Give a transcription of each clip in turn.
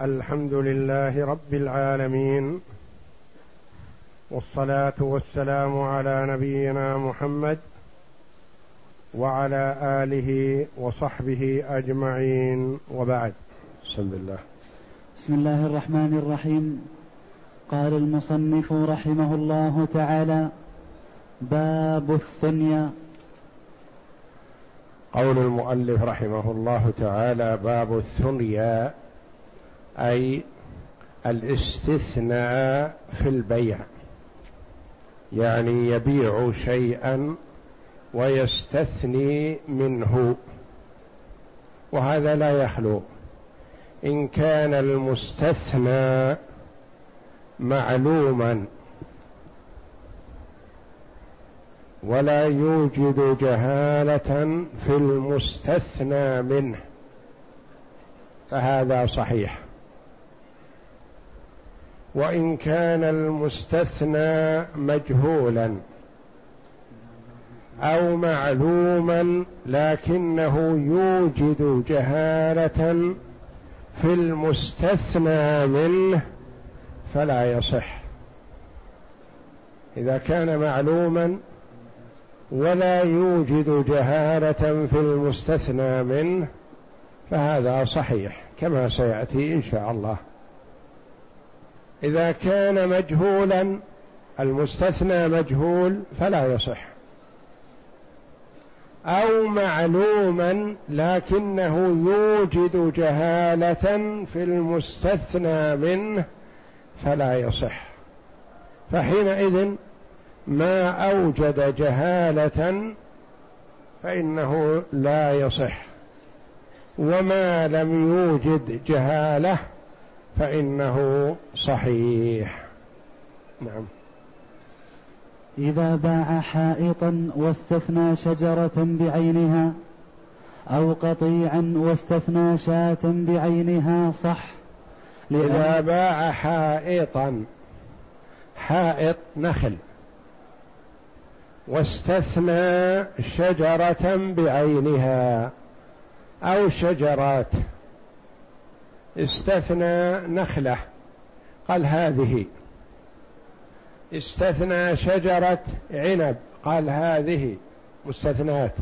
الحمد لله رب العالمين والصلاة والسلام على نبينا محمد وعلى آله وصحبه أجمعين وبعد. بسم الله بسم الله الرحمن الرحيم. قال المصنف رحمه الله تعالى باب الثنيا قول المؤلف رحمه الله تعالى باب الثنيا أي الاستثناء في البيع. يعني يبيع شيئا ويستثني منه. وهذا لا يخلو. إن كان المستثنى معلوما ولا يوجد جهالة في المستثنى منه فهذا صحيح. وإن كان المستثنى مجهولا أو معلوما لكنه يوجد جهالة في المستثنى منه فلا يصح. إذا كان معلوما ولا يوجد جهالة في المستثنى منه فهذا صحيح كما سيأتي إن شاء الله. إذا كان مجهولا المستثنى مجهول فلا يصح. أو معلوما لكنه يوجد جهالة في المستثنى منه فلا يصح. فحينئذ ما أوجد جهالة فإنه لا يصح. وما لم يوجد جهالة فإنه صحيح. نعم. إذا باع حائطا واستثنى شجرة بعينها أو قطيعا واستثنى شاة بعينها صح إذا باع حائطا حائط نخل واستثنى شجرة بعينها أو شجرات استثنى نخلة. قال هذه. استثنى شجرة عنب. قال هذه. مستثنات.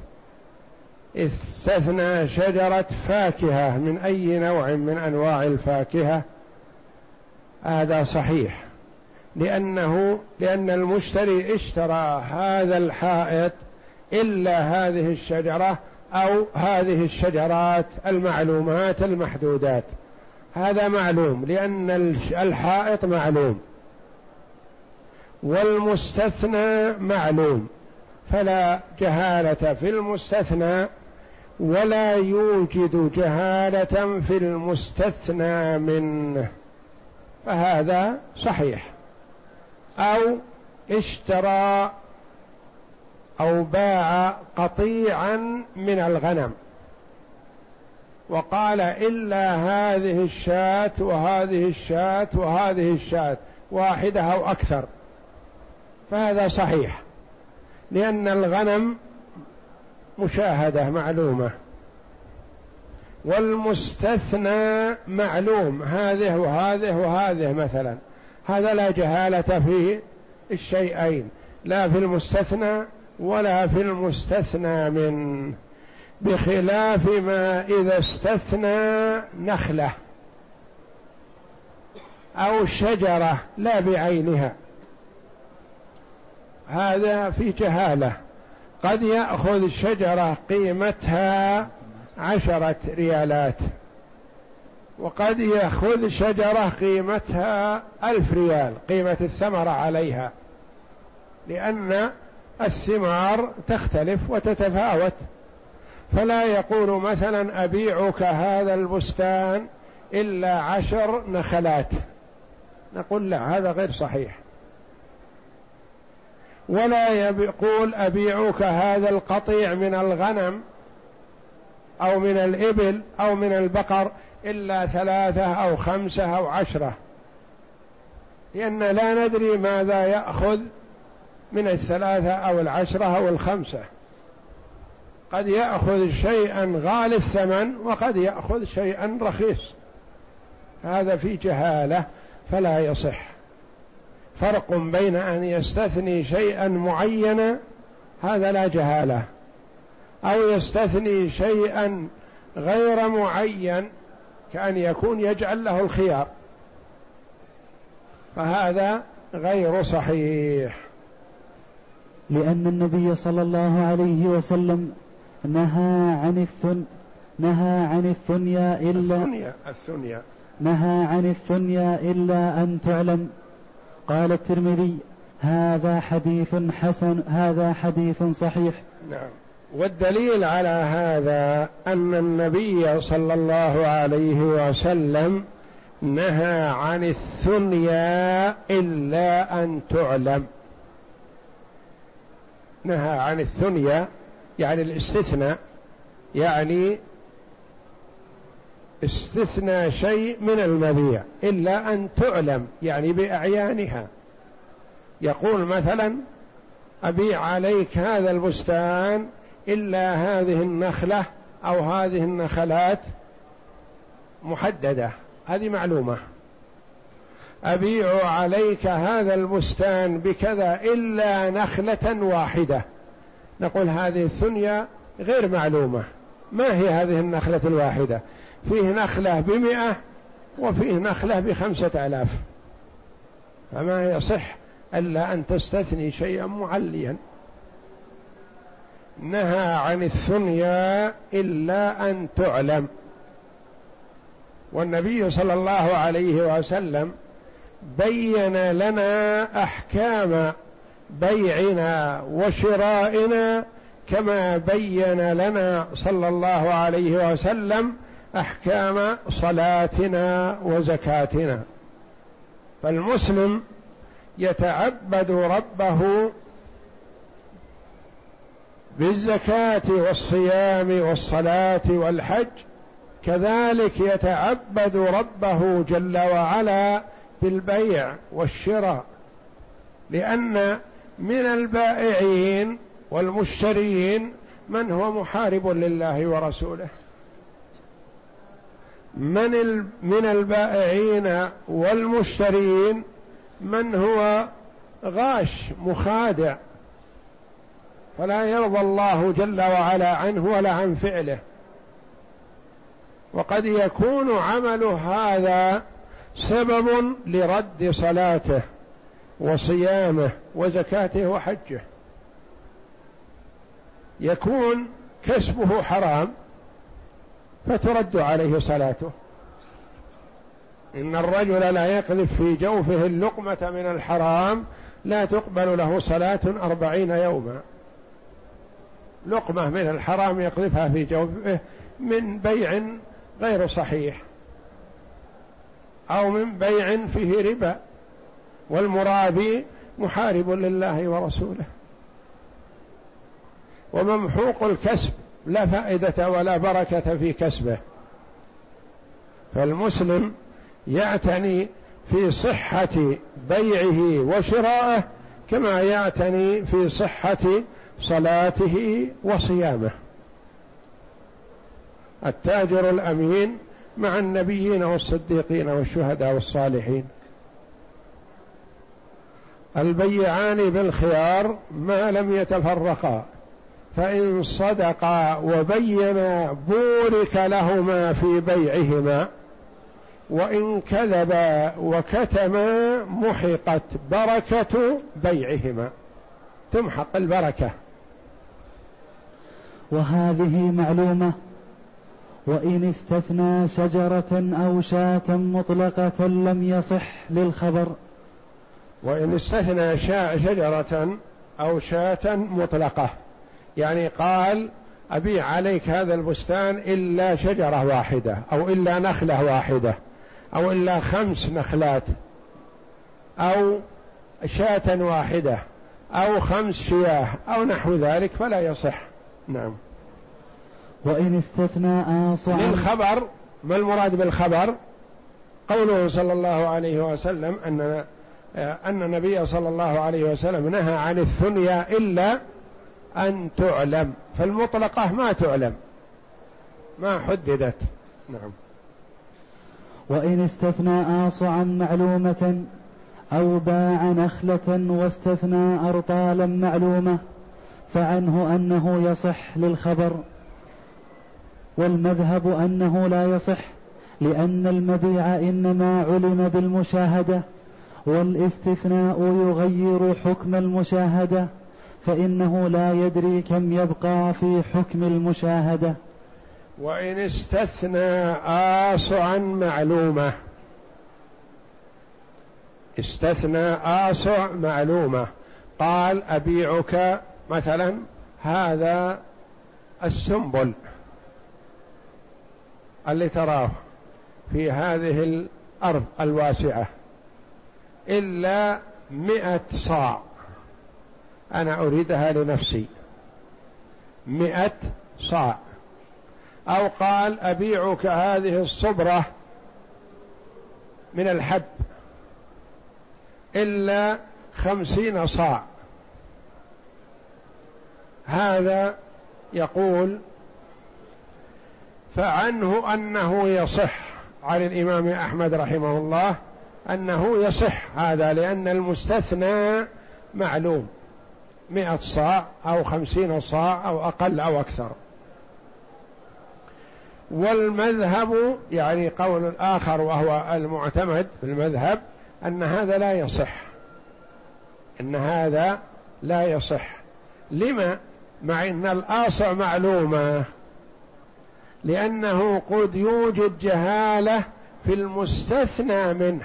استثنى شجرة فاكهة. من أي نوع من أنواع الفاكهة؟ هذا صحيح. لأنه لأن المشتري اشترى هذا الحائط إلا هذه الشجرة أو هذه الشجرات المعلومات المحدودات. هذا معلوم لأن الحائط معلوم. والمستثنى معلوم. فلا جهالة في المستثنى ولا يوجد جهالة في المستثنى منه. فهذا صحيح. أو اشترى أو باع قطيعا من الغنم. وقال إلا هذه الشاة وهذه الشاة وهذه الشاة واحدة أو أكثر. فهذا صحيح لأن الغنم مشاهدة معلومة والمستثنى معلوم هذه وهذه وهذه مثلا. هذا لا جهالة في الشيئين لا في المستثنى ولا في المستثنى منه. بخلاف ما إذا استثنى نخلة أو شجرة لا بعينها. هذا في جهالة. قد يأخذ شجرة قيمتها عشرة ريالات وقد يأخذ شجرة قيمتها ألف ريال قيمة الثمرة عليها لأن الثمار تختلف وتتفاوت. فلا يقول مثلا أبيعك هذا البستان إلا عشر نخلات. نقول لا هذا غير صحيح. ولا يقول أبيعك هذا القطيع من الغنم أو من الإبل أو من البقر إلا ثلاثة أو خمسة أو عشرة. لأن لا ندري ماذا يأخذ من الثلاثة أو العشرة أو الخمسة. قد يأخذ شيئا غالي الثمن وقد يأخذ شيئا رخيص. هذا في جهالة فلا يصح. فرق بين أن يستثني شيئا معينا هذا لا جهالة. أو يستثني شيئا غير معين كأن يكون يجعل له الخيار. فهذا غير صحيح. لأن النبي صلى الله عليه وسلم نهى عن الثن نهى عن الثنيا إلا الثنيا الثنيا. نهى عن الثنيا إلا أن تعلم. قال الترمذي هذا حديث حسن هذا حديث صحيح. نعم. والدليل على هذا أن النبي صلى الله عليه وسلم نهى عن الثنيا إلا أن تعلم. نهى عن الثنيا يعني الاستثناء يعني استثنى شيء من المبيع إلا أن تعلم يعني بأعيانها. يقول مثلا أبيع عليك هذا البستان إلا هذه النخلة أو هذه النخلات محددة. هذه معلومة. أبيع عليك هذا البستان بكذا إلا نخلة واحدة. نقول هذه الثنيا غير معلومة. ما هي هذه النخلة الواحدة؟ فيه نخلة بمئة وفيه نخلة بخمسة آلاف. فما يصح ألا أن تستثني شيئا معليا. نهى عن الثنيا إلا أن تعلم. والنبي صلى الله عليه وسلم بين لنا أحكام بيعنا وشرائنا كما بين لنا صلى الله عليه وسلم أحكام صلاتنا وزكاتنا. فالمسلم يتعبد ربه بالزكاة والصيام والصلاة والحج كذلك يتعبد ربه جل وعلا بالبيع والشراء لأن من البائعين والمشترين من هو محارب لله ورسوله. من من البائعين والمشترين من هو غاش مخادع. فلا يرضى الله جل وعلا عنه ولا عن فعله. وقد يكون عمل هذا سبب لرد صلاته. وصيامه وزكاته وحجه. يكون كسبه حرام فترد عليه صلاته. إن الرجل لا يقذف في جوفه اللقمة من الحرام لا تقبل له صلاة أربعين يوما. لقمة من الحرام يقذفها في جوفه من بيع غير صحيح أو من بيع فيه ربا. والمرابي محارب لله ورسوله. وممحوق الكسب لا فائدة ولا بركة في كسبه. فالمسلم يعتني في صحة بيعه وشرائه كما يعتني في صحة صلاته وصيامه. التاجر الأمين مع النبيين والصديقين والشهداء والصالحين. البيعان بالخيار ما لم يتفرقا فإن صدقا وبينا بورك لهما في بيعهما وإن كذبا وكتما محقت بركة بيعهما. تمحق البركة. وهذه معلومة وإن استثنى شجرة أو شاة مطلقة لم يصح للخبر. وإن استثنى شجرة أو شاة مطلقة. يعني قال أبيع عليك هذا البستان إلا شجرة واحدة أو إلا نخلة واحدة أو إلا خمس نخلات أو شاة واحدة أو خمس شياه أو نحو ذلك فلا يصح. نعم. وإن استثنى آصعا للخبر ما المراد بالخبر؟ قوله صلى الله عليه وسلم أن أن النبي صلى الله عليه وسلم نهى عن الثنيا إلا أن تعلم. فالمطلقة ما تعلم. ما حددت. نعم. وإن استثنى آصعا معلومة أو باع نخلة واستثنى أرطالا معلومة فعنه أنه يصح للخبر. والمذهب أنه لا يصح لأن المبيع إنما علم بالمشاهدة. والاستثناء يغير حكم المشاهدة فإنه لا يدري كم يبقى في حكم المشاهدة. وإن استثنى آصعا معلومة. استثنى آصع معلومة. قال أبيعك مثلا هذا السنبل اللي تراه في هذه الأرض الواسعة. إلا مئة صاع. أنا أريدها لنفسي. مئة صاع. أو قال أبيعك هذه الصبرة من الحب. إلا خمسين صاع. هذا يقول فعنه أنه يصح عن الإمام أحمد رحمه الله أنه يصح هذا لأن المستثنى معلوم. مئة صاع أو خمسين صاع أو أقل أو أكثر. والمذهب يعني قول آخر وهو المعتمد في المذهب أن هذا لا يصح. أن هذا لا يصح. لما؟ مع أن الآصع معلومة. لأنه قد يوجد جهالة في المستثنى منه.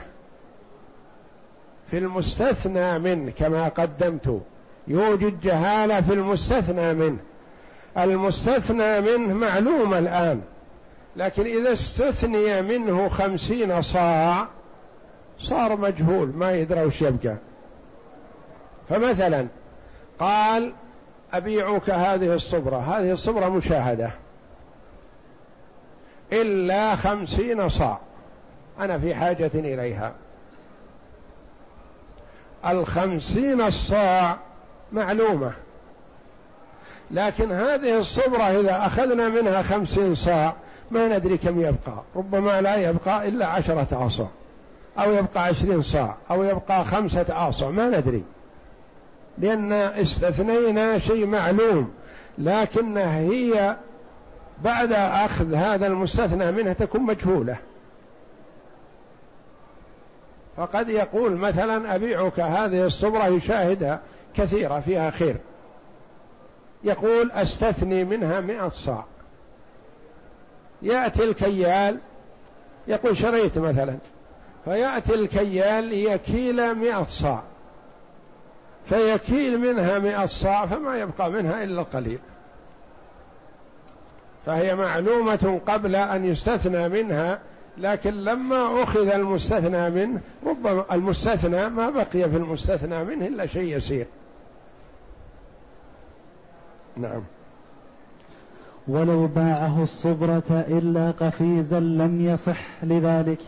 في المستثنى منه كما قدمت. يوجد جهالة في المستثنى منه. المستثنى منه معلوم الآن. لكن إذا استثني منه خمسين صاع صار مجهول ما يدرى وش يبقى. فمثلا قال أبيعك هذه الصبرة. هذه الصبرة مشاهدة. إلا خمسين صاع. أنا في حاجة إليها. الخمسين الصاع معلومة. لكن هذه الصبرة إذا أخذنا منها خمسين صاع ما ندري كم يبقى. ربما لا يبقى إلا عشرة أصع أو يبقى عشرين صاع. أو يبقى خمسة أصع ما ندري. لأن استثنينا شيء معلوم. لكن هي بعد أخذ هذا المستثنى منها تكون مجهولة. فقد يقول مثلا أبيعك هذه الصبرة يشاهدها كثيرة فيها خير يقول أستثني منها مئة صاع. يأتي الكيال يقول شريت مثلا فيأتي الكيال يكيل مئة صاع. فيكيل منها مئة صاع فما يبقى منها إلا القليل. فهي معلومة قبل أن يستثنى منها لكن لما أخذ المستثنى منه ربما المستثنى ما بقي في المستثنى منه إلا شيء يسير. نعم. ولو باعه الصبرة إلا قفيزا لم يصح لذلك.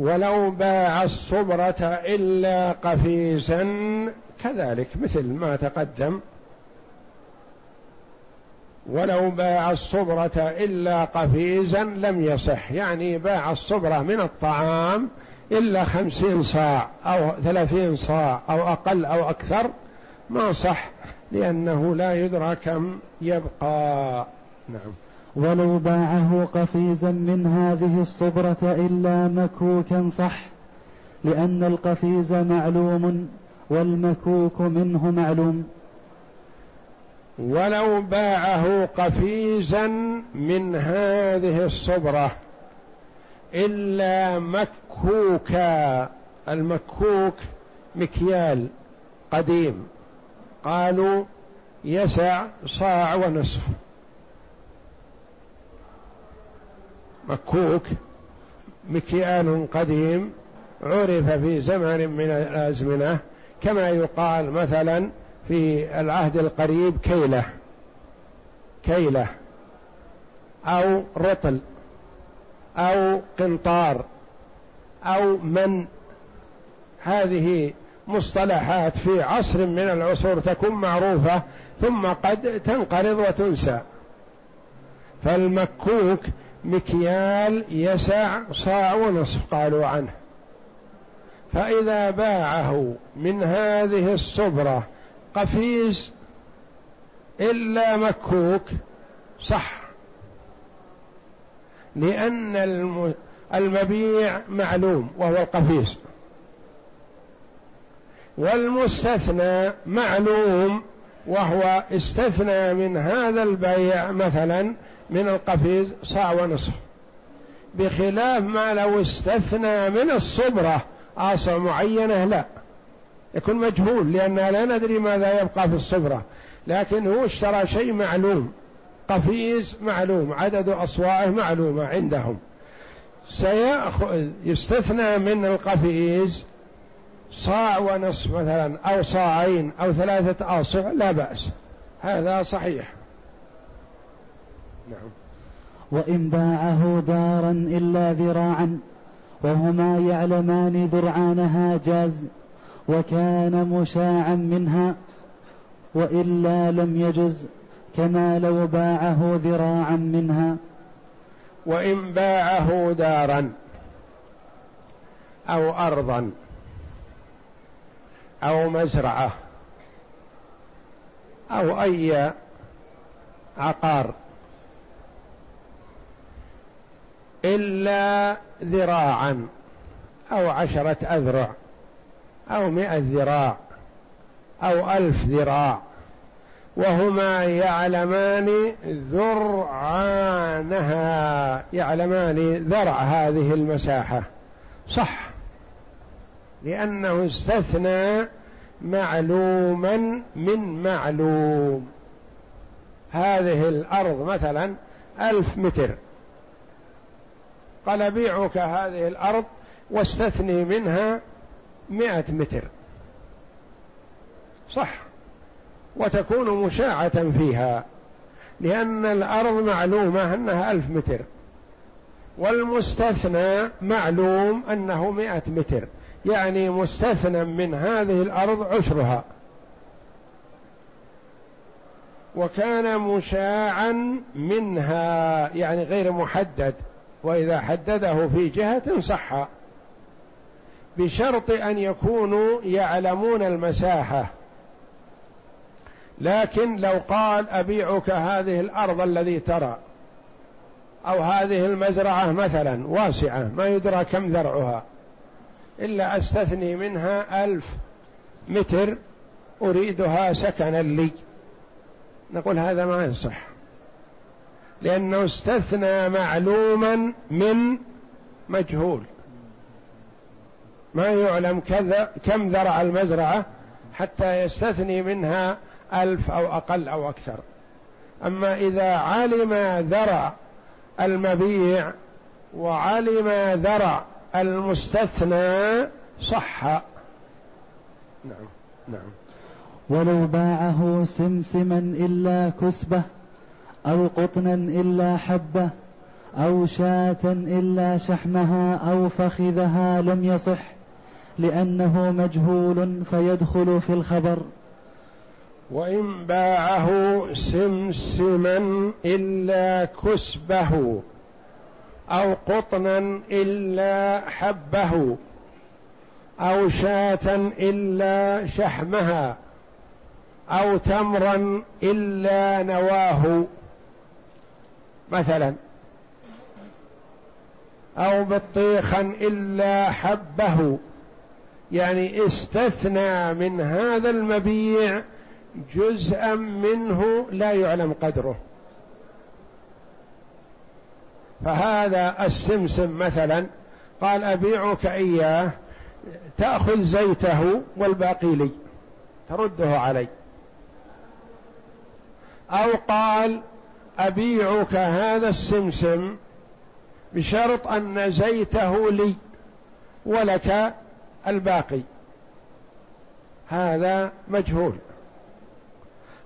ولو باع الصبرة إلا قفيزا كذلك مثل ما تقدم ولو باع الصبرة إلا قفيزا لم يصح. يعني باع الصبرة من الطعام إلا خمسين صاع أو ثلاثين صاع أو أقل أو أكثر ما صح لأنه لا يدرى كم يبقى. نعم. ولو باعه قفيزا من هذه الصبرة إلا مكوكا صح لأن القفيز معلوم والمكوك منه معلوم. ولو باعه قفيزا من هذه الصبرة إلا مكوكا المكوك مكيال قديم. قالوا يسع صاع ونصف. مكوك مكيال قديم عرف في زمن من الأزمنة كما يقال مثلا في العهد القريب كيلة كيلة أو رطل أو قنطار أو من. هذه مصطلحات في عصر من العصور تكون معروفة ثم قد تنقرض وتنسى. فالمكوك مكيال يسع صاع ونصف قالوا عنه. فإذا باعه من هذه الصبرة قفيز إلا مكوك صح. لأن المبيع معلوم وهو القفيز. والمستثنى معلوم وهو استثنى من هذا البيع مثلا من القفيز صاع ونصف. بخلاف ما لو استثنى من الصبرة آصع معينة لا. يكون مجهول لأننا لا ندري ماذا يبقى في الصبرة لكن هو اشترى شيء معلوم. قفيز معلوم عدد أصواعه معلومة عندهم. سيأخذ يستثنى من القفيز صاع ونصف مثلا أو صاعين أو ثلاثة آصع لا بأس. هذا صحيح. نعم. وإن باعه دارا إلا ذراعا وهما يعلمان ذرعانها جاز. وكان مشاعا منها وإلا لم يجز كما لو باعه ذراعا منها. وإن باعه دارا أو أرضا أو مزرعة أو أي عقار إلا ذراعا أو عشرة أذرع. أو مئة ذراع أو ألف ذراع وهما يعلمان ذرعانها يعلمان ذرع هذه المساحة. صح لأنه استثنى معلوما من معلوم. هذه الأرض مثلا ألف متر. قال بيعك هذه الأرض واستثني منها مئة متر. صح. وتكون مشاعة فيها لأن الأرض معلومة أنها ألف متر. والمستثنى معلوم أنه مئة متر. يعني مستثنى من هذه الأرض عشرها. وكان مشاعا منها يعني غير محدد. وإذا حدده في جهة صح. بشرط أن يكونوا يعلمون المساحة. لكن لو قال أبيعك هذه الأرض الذي ترى أو هذه المزرعة مثلا واسعة ما يدرى كم ذرعها إلا أستثني منها ألف متر أريدها سكنا لي. نقول هذا ما يصح. لأنه استثنى معلوما من مجهول. ما يعلم كذا كم ذرع المزرعة حتى يستثني منها ألف أو أقل أو أكثر. أما إذا علم ذرع المبيع وعلم ذرع المستثنى صح. نعم نعم. ولو باعه سمسما إلا كسبة أو قطنا إلا حبة أو شاة إلا شحمها أو فخذها لم يصح. لأنه مجهول فيدخل في الخبر. وإن باعه سمسما إلا كسبه أو قطنا إلا حبه أو شاة إلا شحمها أو تمرا إلا نواه. مثلا أو بطيخا إلا حبه. يعني استثنى من هذا المبيع جزءا منه لا يعلم قدره. فهذا السمسم مثلا قال أبيعك إياه تأخذ زيته والباقي لي ترده علي. أو قال أبيعك هذا السمسم بشرط أن زيته لي ولك الباقي. هذا مجهول.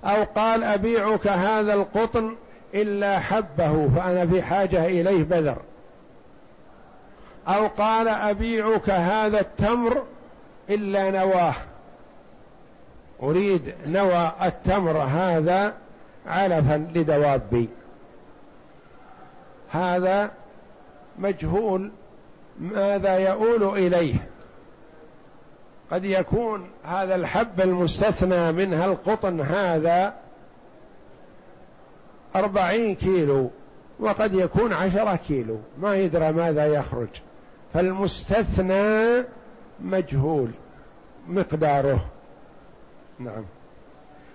أو قال أبيعك هذا القطن إلا حبه فأنا في حاجة إليه بذر. أو قال أبيعك هذا التمر إلا نواه. أريد نوى التمر هذا علفا لدوابي هذا مجهول ماذا يؤول إليه. قد يكون هذا الحب المستثنى منها القطن هذا أربعين كيلو وقد يكون عشرة كيلو ما يدرى ماذا يخرج. فالمستثنى مجهول مقداره. نعم.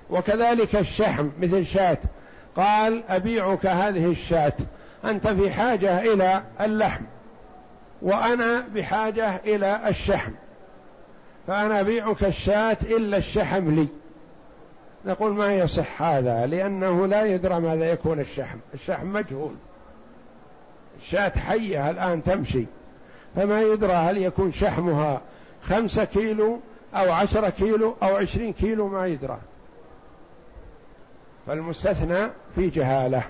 وكذلك الشحم مثل شاة. قال أبيعك هذه الشاة. أنت في حاجة إلى اللحم وأنا بحاجة إلى الشحم. فأنا أبيعك الشاة إلا الشحم لي. نقول ما يصح هذا؟ لأنه لا يدرى ماذا يكون الشحم. الشحم مجهول. الشاة حية الآن تمشي. فما يدرى هل يكون شحمها خمسة كيلو أو عشرة كيلو أو عشرين كيلو ما يدرى. فالمستثنى في جهالة.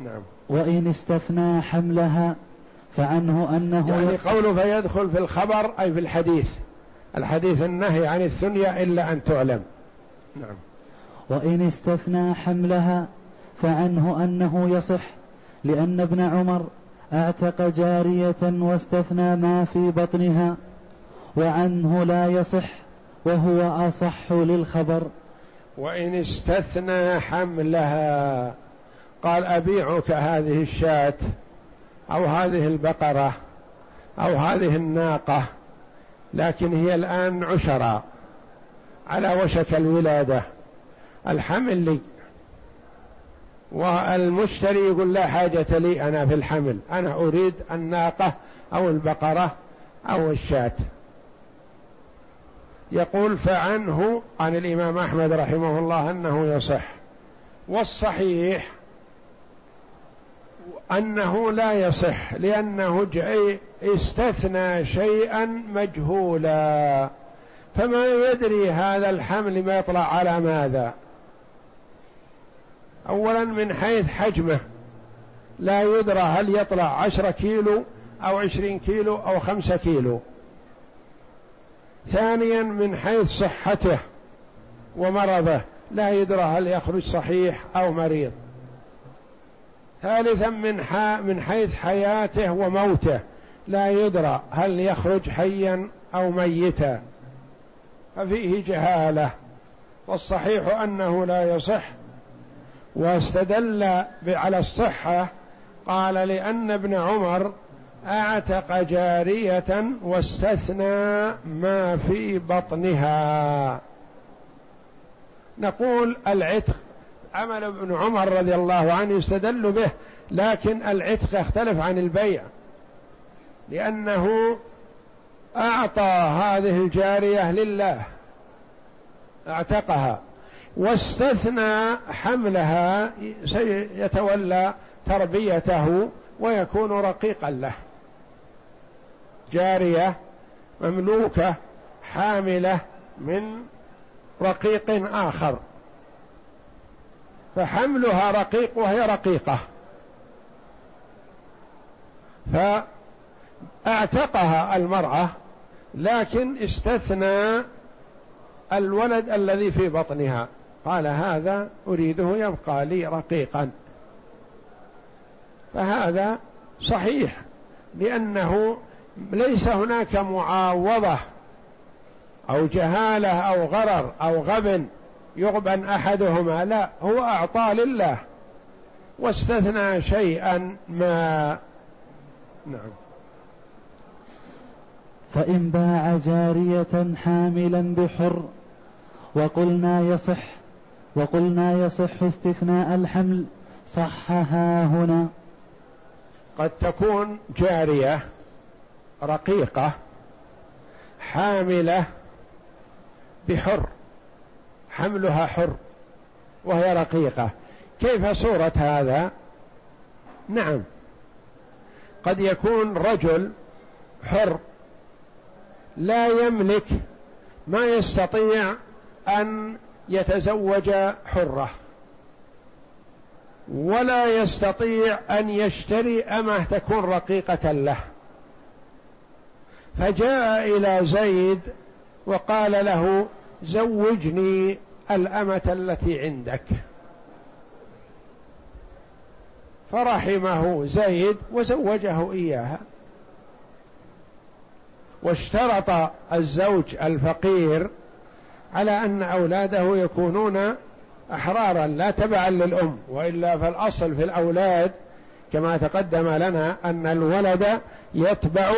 نعم. وإن استثنى حملها فعنه أنه يعني قوله فيدخل في الخبر أي في الحديث. الحديث النهي عن الثنيا إلا أن تعلم. نعم. وإن استثنى حملها فعنه أنه يصح لأن ابن عمر أعتق جارية واستثنى ما في بطنها وعنه لا يصح وهو أصح للخبر. وإن استثنى حملها قال أبيعك هذه الشاة أو هذه البقرة أو هذه الناقة. لكن هي الآن عشرة على وشك الولادة. الحمل لي والمشتري يقول لا حاجة لي أنا في الحمل. أنا أريد الناقة أو البقرة أو الشاة. يقول فعنه عن الإمام أحمد رحمه الله أنه يصح. والصحيح أنه لا يصح لأنه استثنى شيئا مجهولا. فما يدري هذا الحمل ما يطلع على ماذا. أولا من حيث حجمه. لا يدرى هل يطلع عشرة كيلو أو عشرين كيلو أو خمسة كيلو. ثانيا من حيث صحته ومرضه. لا يدرى هل يخرج صحيح أو مريض. ثالثا من, من حيث حياته وموته. لا يدرى هل يخرج حيا أو ميتا. ففيه جهالة. والصحيح أنه لا يصح. واستدل على الصحة. قال لأن ابن عمر أعتق جارية واستثنى ما في بطنها. نقول العتق عمل ابن عمر رضي الله عنه يستدل به لكن العتق يختلف عن البيع لأنه أعطى هذه الجارية لله أعتقها واستثنى حملها سيتولى تربيته ويكون رقيقا له. جارية مملوكة حاملة من رقيق آخر. فحملها رقيق وهي رقيقة. فأعتقها المرأة لكن استثنى الولد الذي في بطنها. قال هذا أريده يبقى لي رقيقا. فهذا صحيح لأنه ليس هناك معاوضة أو جهالة أو غرر أو غبن يغبن أحدهما لا هو أعطى لله واستثنى شيئا ما نعم. فإن باع جارية حاملا بحر وقلنا يصح وقلنا يصح استثناء الحمل صحها هنا. قد تكون جارية رقيقة حاملة بحر. حملها حر وهي رقيقة. كيف صورة هذا؟ نعم. قد يكون رجل حر لا يملك ما يستطيع أن يتزوج حرة ولا يستطيع أن يشتري امه تكون رقيقة له. فجاء إلى زيد وقال له زوجني الأمة التي عندك. فرحمه زيد وزوجه إياها. واشترط الزوج الفقير على أن أولاده يكونون أحرارا لا تبعا للأم وإلا فالأصل في الأولاد كما تقدم لنا أن الولد يتبع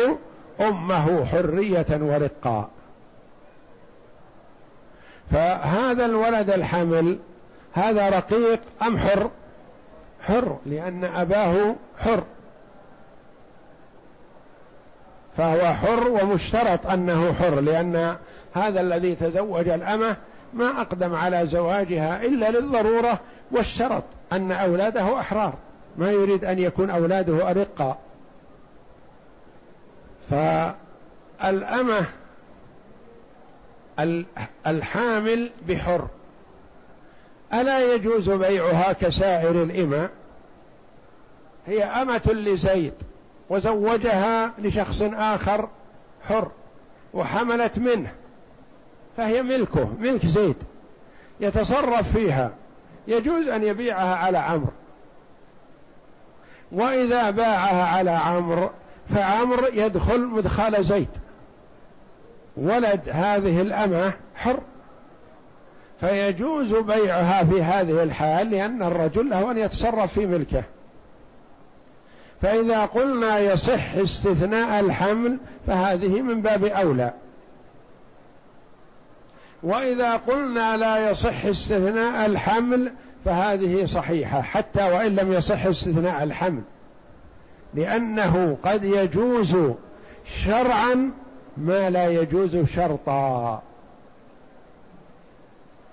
أمه حرية ورقا. فهذا الولد الحمل هذا رقيق أم حر؟ حر لأن أباه حر. فهو حر ومشترط أنه حر لأن هذا الذي تزوج الأمة ما أقدم على زواجها إلا للضرورة والشرط أن أولاده أحرار. ما يريد أن يكون أولاده أرقا فالأمة الحامل بحر. ألا يجوز بيعها كسائر الإمة هي أمة لزيد وزوجها لشخص آخر حر وحملت منه فهي ملكه ملك زيد يتصرف فيها. يجوز أن يبيعها على عمرو. وإذا باعها على عمرو فعمرو يدخل مدخل زيد. ولد هذه الأمة حر. فيجوز بيعها في هذه الحال لأن الرجل له أن يتصرف في ملكه. فإذا قلنا يصح استثناء الحمل فهذه من باب أولى. وإذا قلنا لا يصح استثناء الحمل فهذه صحيحة حتى وإن لم يصح استثناء الحمل. لأنه قد يجوز شرعا ما لا يجوز شرطا.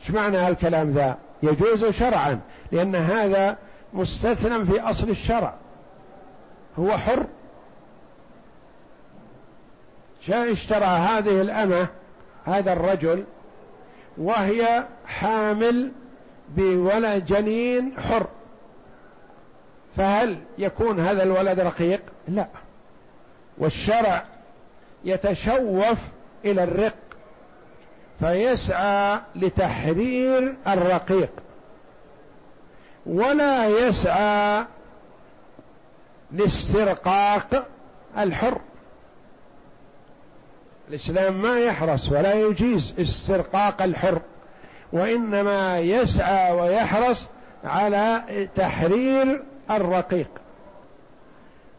إيش معنى هالكلام ذا؟ يجوز شرعا لأن هذا مستثنى في أصل الشرع. هو حر. جاء اشترى هذه الأمة هذا الرجل وهي حامل بولد جنين حر. فهل يكون هذا الولد رقيق؟ لا. والشرع يتشوف إلى الرق فيسعى لتحرير الرقيق ولا يسعى لاسترقاق الحر. الإسلام ما يحرص ولا يجيز استرقاق الحر وإنما يسعى ويحرص على تحرير الرقيق.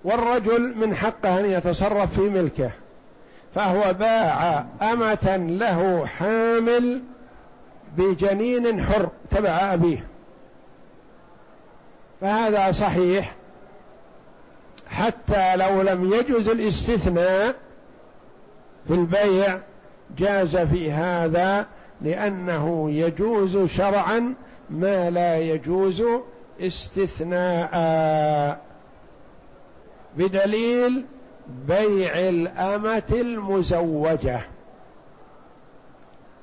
والرجل من حقه أن يتصرف في ملكه. فهو باع أمة له حامل بجنين حر تبع أبيه. فهذا صحيح. حتى لو لم يجوز الاستثناء في البيع جاز في هذا لأنه يجوز شرعا ما لا يجوز استثناء. بدليل بيع الأمة المزوجة.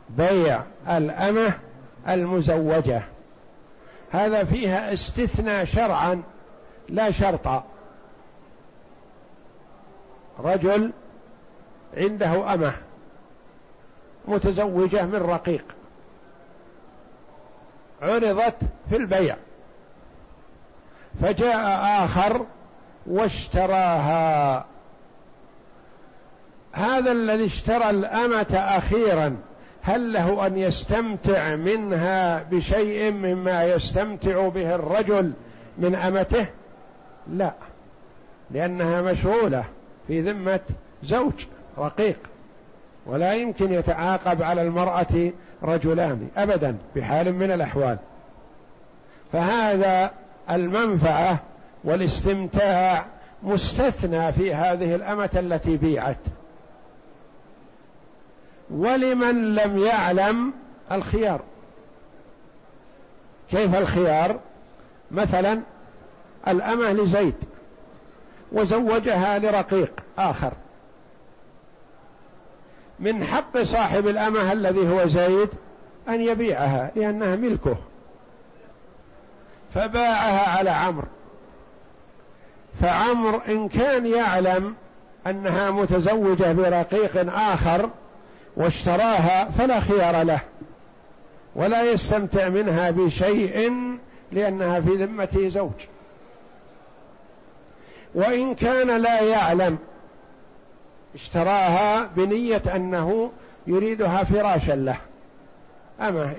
بيع الأمة المزوجة. هذا فيها استثناء شرعا لا شرطا. رجل عنده أمة متزوجة من رقيق. عرضت في البيع. فجاء آخر واشتراها. هذا الذي اشترى الأمة أخيرا هل له أن يستمتع منها بشيء مما يستمتع به الرجل من أمته؟ لا لأنها مشغولة في ذمة زوج رقيق ولا يمكن يتعاقب على المرأة رجلان أبدا بحال من الأحوال. فهذا المنفعة والاستمتاع مستثنى في هذه الأمة التي بيعت. ولمن لم يعلم الخيار؟ كيف الخيار؟ مثلا الأمة لزيد وزوجها لرقيق آخر. من حق صاحب الأمة الذي هو زيد أن يبيعها لأنها ملكه. فباعها على عمرو. فعمرو إن كان يعلم أنها متزوجة برقيق آخر واشتراها فلا خيار له ولا يستمتع منها بشيء لأنها في ذمته زوج. وإن كان لا يعلم اشتراها بنية أنه يريدها فراشا له. أما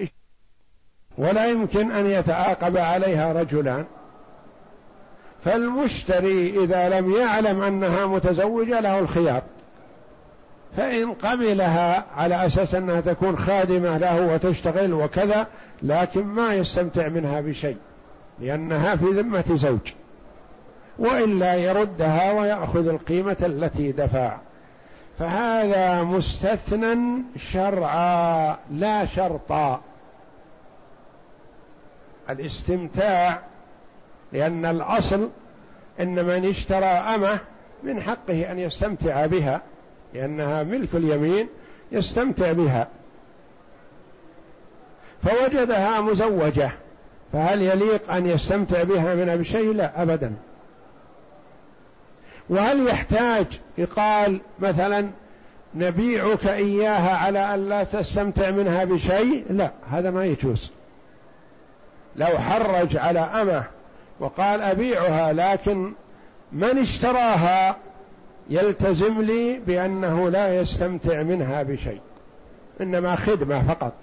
ولا يمكن أن يتعاقب عليها رجلان. فالمشتري إذا لم يعلم أنها متزوجة له الخيار. فإن قبلها على أساس أنها تكون خادمة له وتشتغل وكذا لكن ما يستمتع منها بشيء لأنها في ذمة زوج. وإلا يردها ويأخذ القيمة التي دفع. فهذا مستثنى شرعا لا شرطا. الاستمتاع لأن الأصل إن من اشترى أمة من حقه أن يستمتع بها. لأنها ملك اليمين يستمتع بها. فوجدها مزوجة فهل يليق أن يستمتع بها من بشيء لا أبدا. وهل يحتاج؟ يقال مثلا نبيعك إياها على أن لا تستمتع منها بشيء؟ لا هذا ما يجوز. لو حرج على أمة وقال أبيعها لكن من اشتراها يلتزم لي بأنه لا يستمتع منها بشيء إنما خدمة فقط.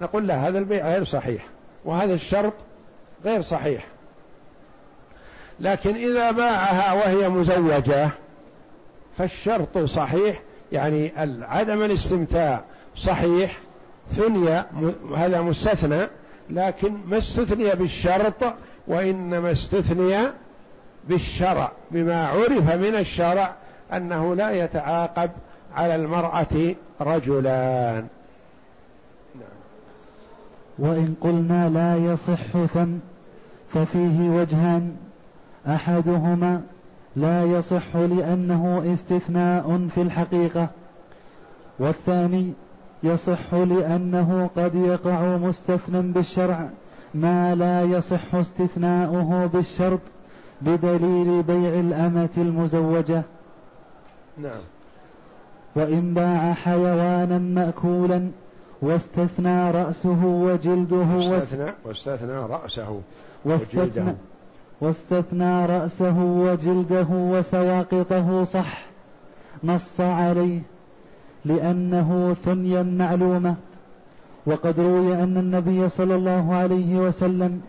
نقول له هذا البيع غير صحيح وهذا الشرط غير صحيح. لكن إذا باعها وهي مزوجة فالشرط صحيح يعني عدم الاستمتاع صحيح ثني هذا مستثنى لكن ما استثني بالشرط وإنما استثني بالشرع بما عرف من الشرع أنه لا يتعاقب على المرأة رجلان. نعم. وإن قلنا لا يصح ثم ففيه وجهان. أحدهما لا يصح لأنه استثناء في الحقيقة والثاني يصح لأنه قد يقع مستثنى بالشرع. ما لا يصح استثناؤه بالشرط بدليل بيع الأمة المزوجة. نعم. وإن باع حيوانا مأكولا واستثنى رأسه وجلده واستثنى, واستثنى رأسه واستثنى واستثنى رأسه وجلده وسواقطه صح. نص عليه لأنه ثنيا معلومة. وقد روي أن النبي صلى الله عليه وسلم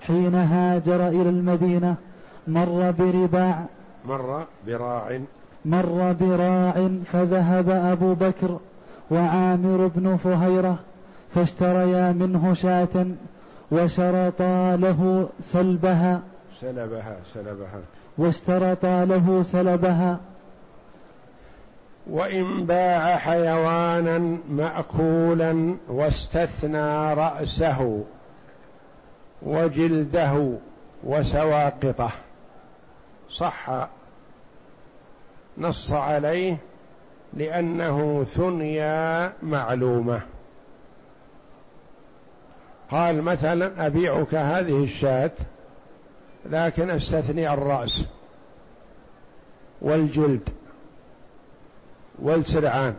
حين هاجر إلى المدينة مر برباع مر براع مر براع فذهب أبو بكر وعامر بن فهيرة فاشتريا منه شاة وشرطا له سلبها. سلبها سلبها. واشترطا له سلبها. وإن باع حيوانا مأكولا واستثنى رأسه وجلده وسواقطه. صح نص عليه لأنه ثنيا معلومة. قال مثلا أبيعك هذه الشاة لكن أستثني الرأس والجلد والسرعان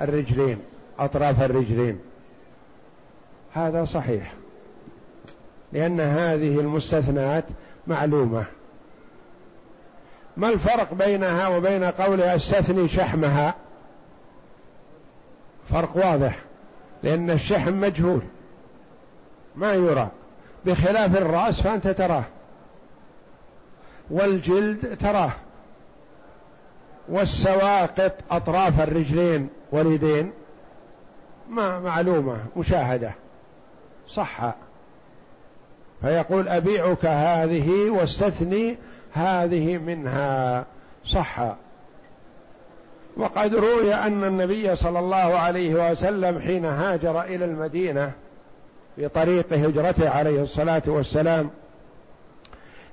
الرجلين أطراف الرجلين. هذا صحيح لأن هذه المستثنات معلومة. ما الفرق بينها وبين قولها أستثني شحمها؟ فرق واضح لأن الشحم مجهول ما يرى بخلاف الرأس فأنت تراه والجلد تراه والسواقط أطراف الرجلين واليدين ما معلومة مشاهدة صح فيقول أبيعك هذه واستثني هذه منها صح وقد روي أن النبي صلى الله عليه وسلم حين هاجر إلى المدينة في طريق هجرته عليه الصلاة والسلام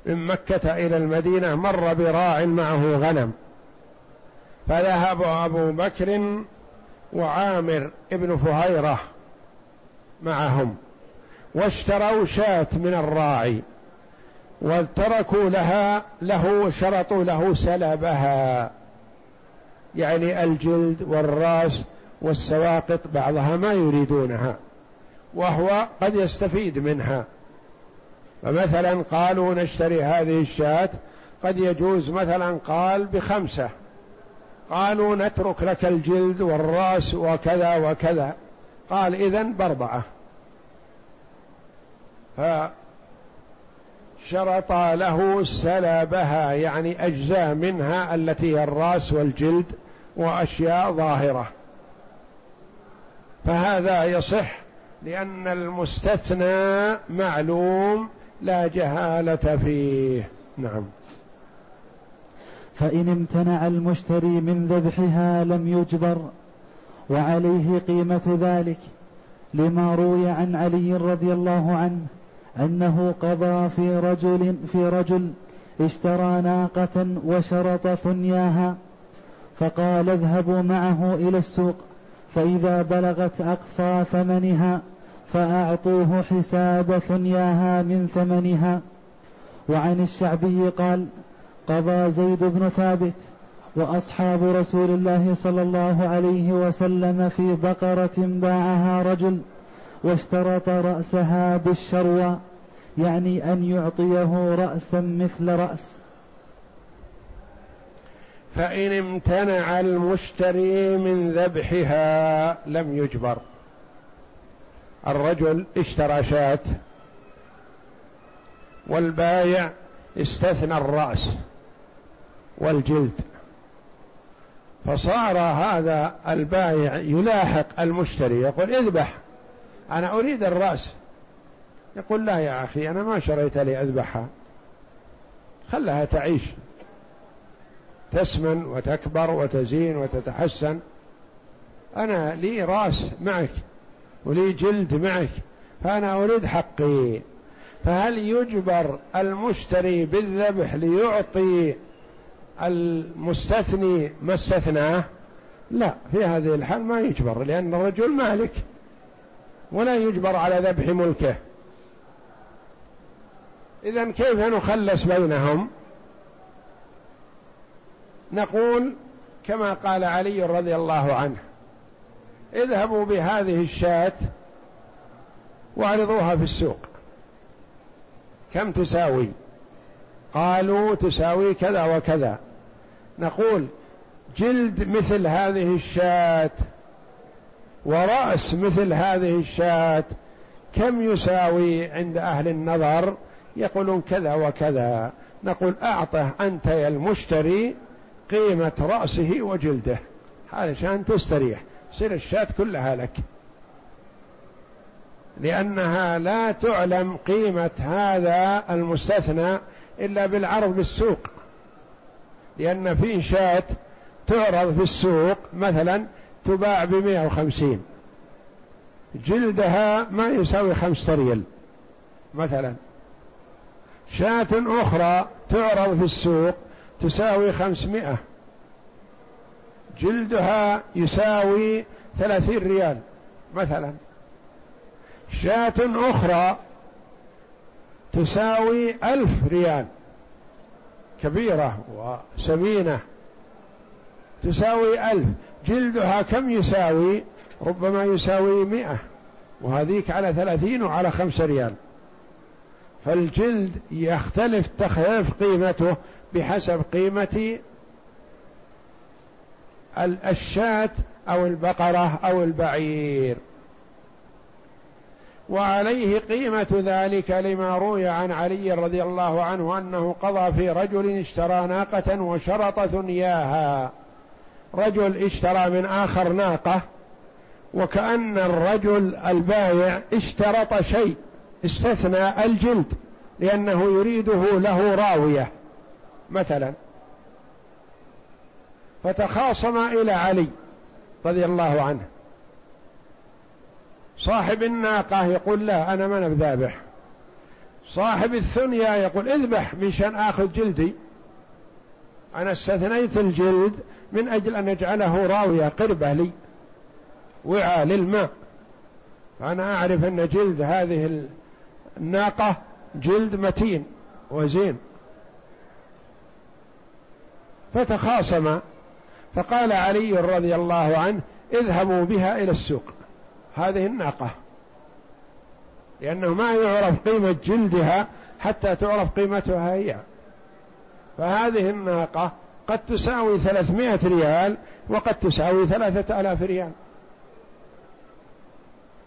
من مكة إلى المدينة مر براع معه غنم. فذهب أبو بكر وعامر ابن فهيرة معهم واشتروا شاة من الراعي. وتركوا لها له شرطوا له سلبها. يعني الجلد والراس والسواقط بعضها ما يريدونها وهو قد يستفيد منها. فمثلا قالوا نشتري هذه الشاة قد يجوز مثلا قال بخمسة. قالوا نترك لك الجلد والرأس وكذا وكذا. قال إذن بأربعة. فشرط له سلبها يعني أجزاء منها التي هي الرأس والجلد وأشياء ظاهرة. فهذا يصح لأن المستثنى معلوم لا جهالة فيه. نعم. فإن امتنع المشتري من ذبحها لم يجبر وعليه قيمة ذلك لما روي عن علي رضي الله عنه أنه قضى في رجل في رجل اشترى ناقة وشرط ثنياها فقال اذهبوا معه إلى السوق فإذا بلغت أقصى ثمنها فأعطوه حساب ثنياها من ثمنها. وعن الشعبي قال قضى زيد بن ثابت وأصحاب رسول الله صلى الله عليه وسلم في بقرة باعها رجل واشترط رأسها بالشروى يعني أن يعطيه راسا مثل رأس. فإن امتنع المشتري من ذبحها لم يجبر. الرجل اشترى شاة والبايع استثنى الرأس والجلد. فصار هذا البائع يلاحق المشتري يقول اذبح. أنا أريد الرأس. يقول لا يا أخي أنا ما شريت لي أذبحها خلها تعيش. تسمن وتكبر وتزين وتتحسن. أنا لي رأس معك ولي جلد معك فأنا أريد حقي. فهل يجبر المشتري بالذبح ليعطي المستثني ما استثناه؟ لا في هذه الحال ما يجبر لأن الرجل مالك. ولا يجبر على ذبح ملكه. إذا كيف نخلص بينهم؟ نقول كما قال علي رضي الله عنه اذهبوا بهذه الشاة واعرضوها في السوق. كم تساوي؟ قالوا تساوي كذا وكذا. نقول جلد مثل هذه الشاة ورأس مثل هذه الشاة كم يساوي عند أهل النظر؟ يقولون كذا وكذا. نقول أعطه أنت يا المشتري قيمة رأسه وجلده. علشان تستريح. تصير الشاة كلها لك. لأنها لا تعلم قيمة هذا المستثنى إلا بالعرض بالسوق. لأن في شاة تعرض في السوق مثلا تباع بمئة وخمسين. جلدها ما يساوي خمسة ريال مثلا. شاة أخرى تعرض في السوق تساوي خمسمائة جلدها يساوي ثلاثين ريال مثلا. شاة أخرى تساوي ألف ريال كبيرة وسمينة تساوي ألف. جلدها كم يساوي؟ ربما يساوي مئة. وهذيك على ثلاثين وعلى خمسة ريال. فالجلد يختلف تختلف قيمته بحسب قيمة الشاة أو البقرة أو البعير. وعليه قيمة ذلك لما روي عن علي رضي الله عنه أنه قضى في رجل اشترى ناقة وشرط ثنياها. رجل اشترى من آخر ناقة وكأن الرجل البايع اشترط شيء استثنى الجلد لأنه يريده له راوية مثلا. فتخاصم إلى علي رضي الله عنه. صاحب الناقة يقول لا أنا ما بذابح. صاحب الثنيا يقول اذبح مشان آخذ جلدي. أنا استثنيت الجلد من أجل أن أجعله راوية قربة لي وعاء للماء. فأنا أعرف أن جلد هذه الناقة جلد متين وزين. فتخاصم فقال علي رضي الله عنه اذهبوا بها إلى السوق. هذه الناقة. لأنه ما يعرف قيمة جلدها حتى تعرف قيمتها هي. فهذه الناقة قد تساوي ثلاثمائة ريال وقد تساوي ثلاثة آلاف ريال.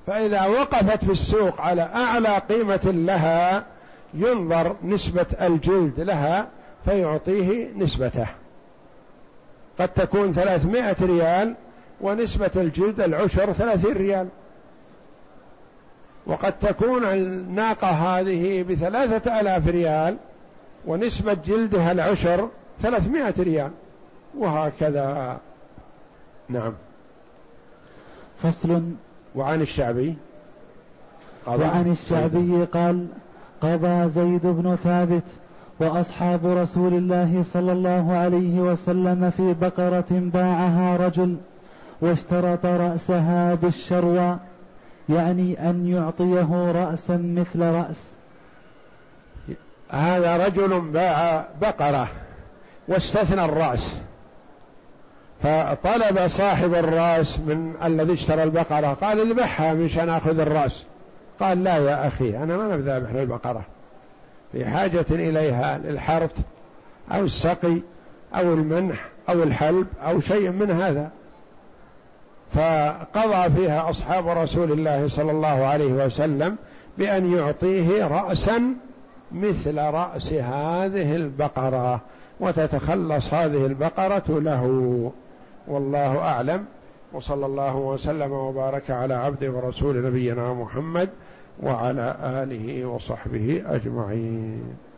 فإذا وقفت في السوق على أعلى قيمة لها ينظر نسبة الجلد لها فيعطيه نسبته. قد تكون ثلاثمائة ريال ونسبة الجلد العشر ثلاثين ريال. وقد تكون الناقة هذه بثلاثة آلاف ريال ونسبة جلدها العشر ثلاثمائة ريال. وهكذا. نعم. فصل. وعن الشعبي. وعن الشعبي قال قضى زيد بن ثابت وأصحاب رسول الله صلى الله عليه وسلم في بقرة باعها رجل واشترط رأسها بالشروى يعني أن يعطيه رأسا مثل رأس. هذا رجل باع بقرة. واستثنى الرأس. فطلب صاحب الرأس من الذي اشترى البقرة قال اذبحها مشان آخذ الرأس. قال لا يا أخي أنا ما ذابح للبقرة. في حاجة إليها للحرث أو السقي أو المنح أو الحلب أو شيء من هذا. فقضى فيها أصحاب رسول الله صلى الله عليه وسلم بأن يعطيه رأسا مثل رأس هذه البقرة. وتتخلص هذه البقرة له. والله أعلم. وصلى الله وسلم وبارك على عبد ورسول نبينا محمد وعلى آله وصحبه أجمعين.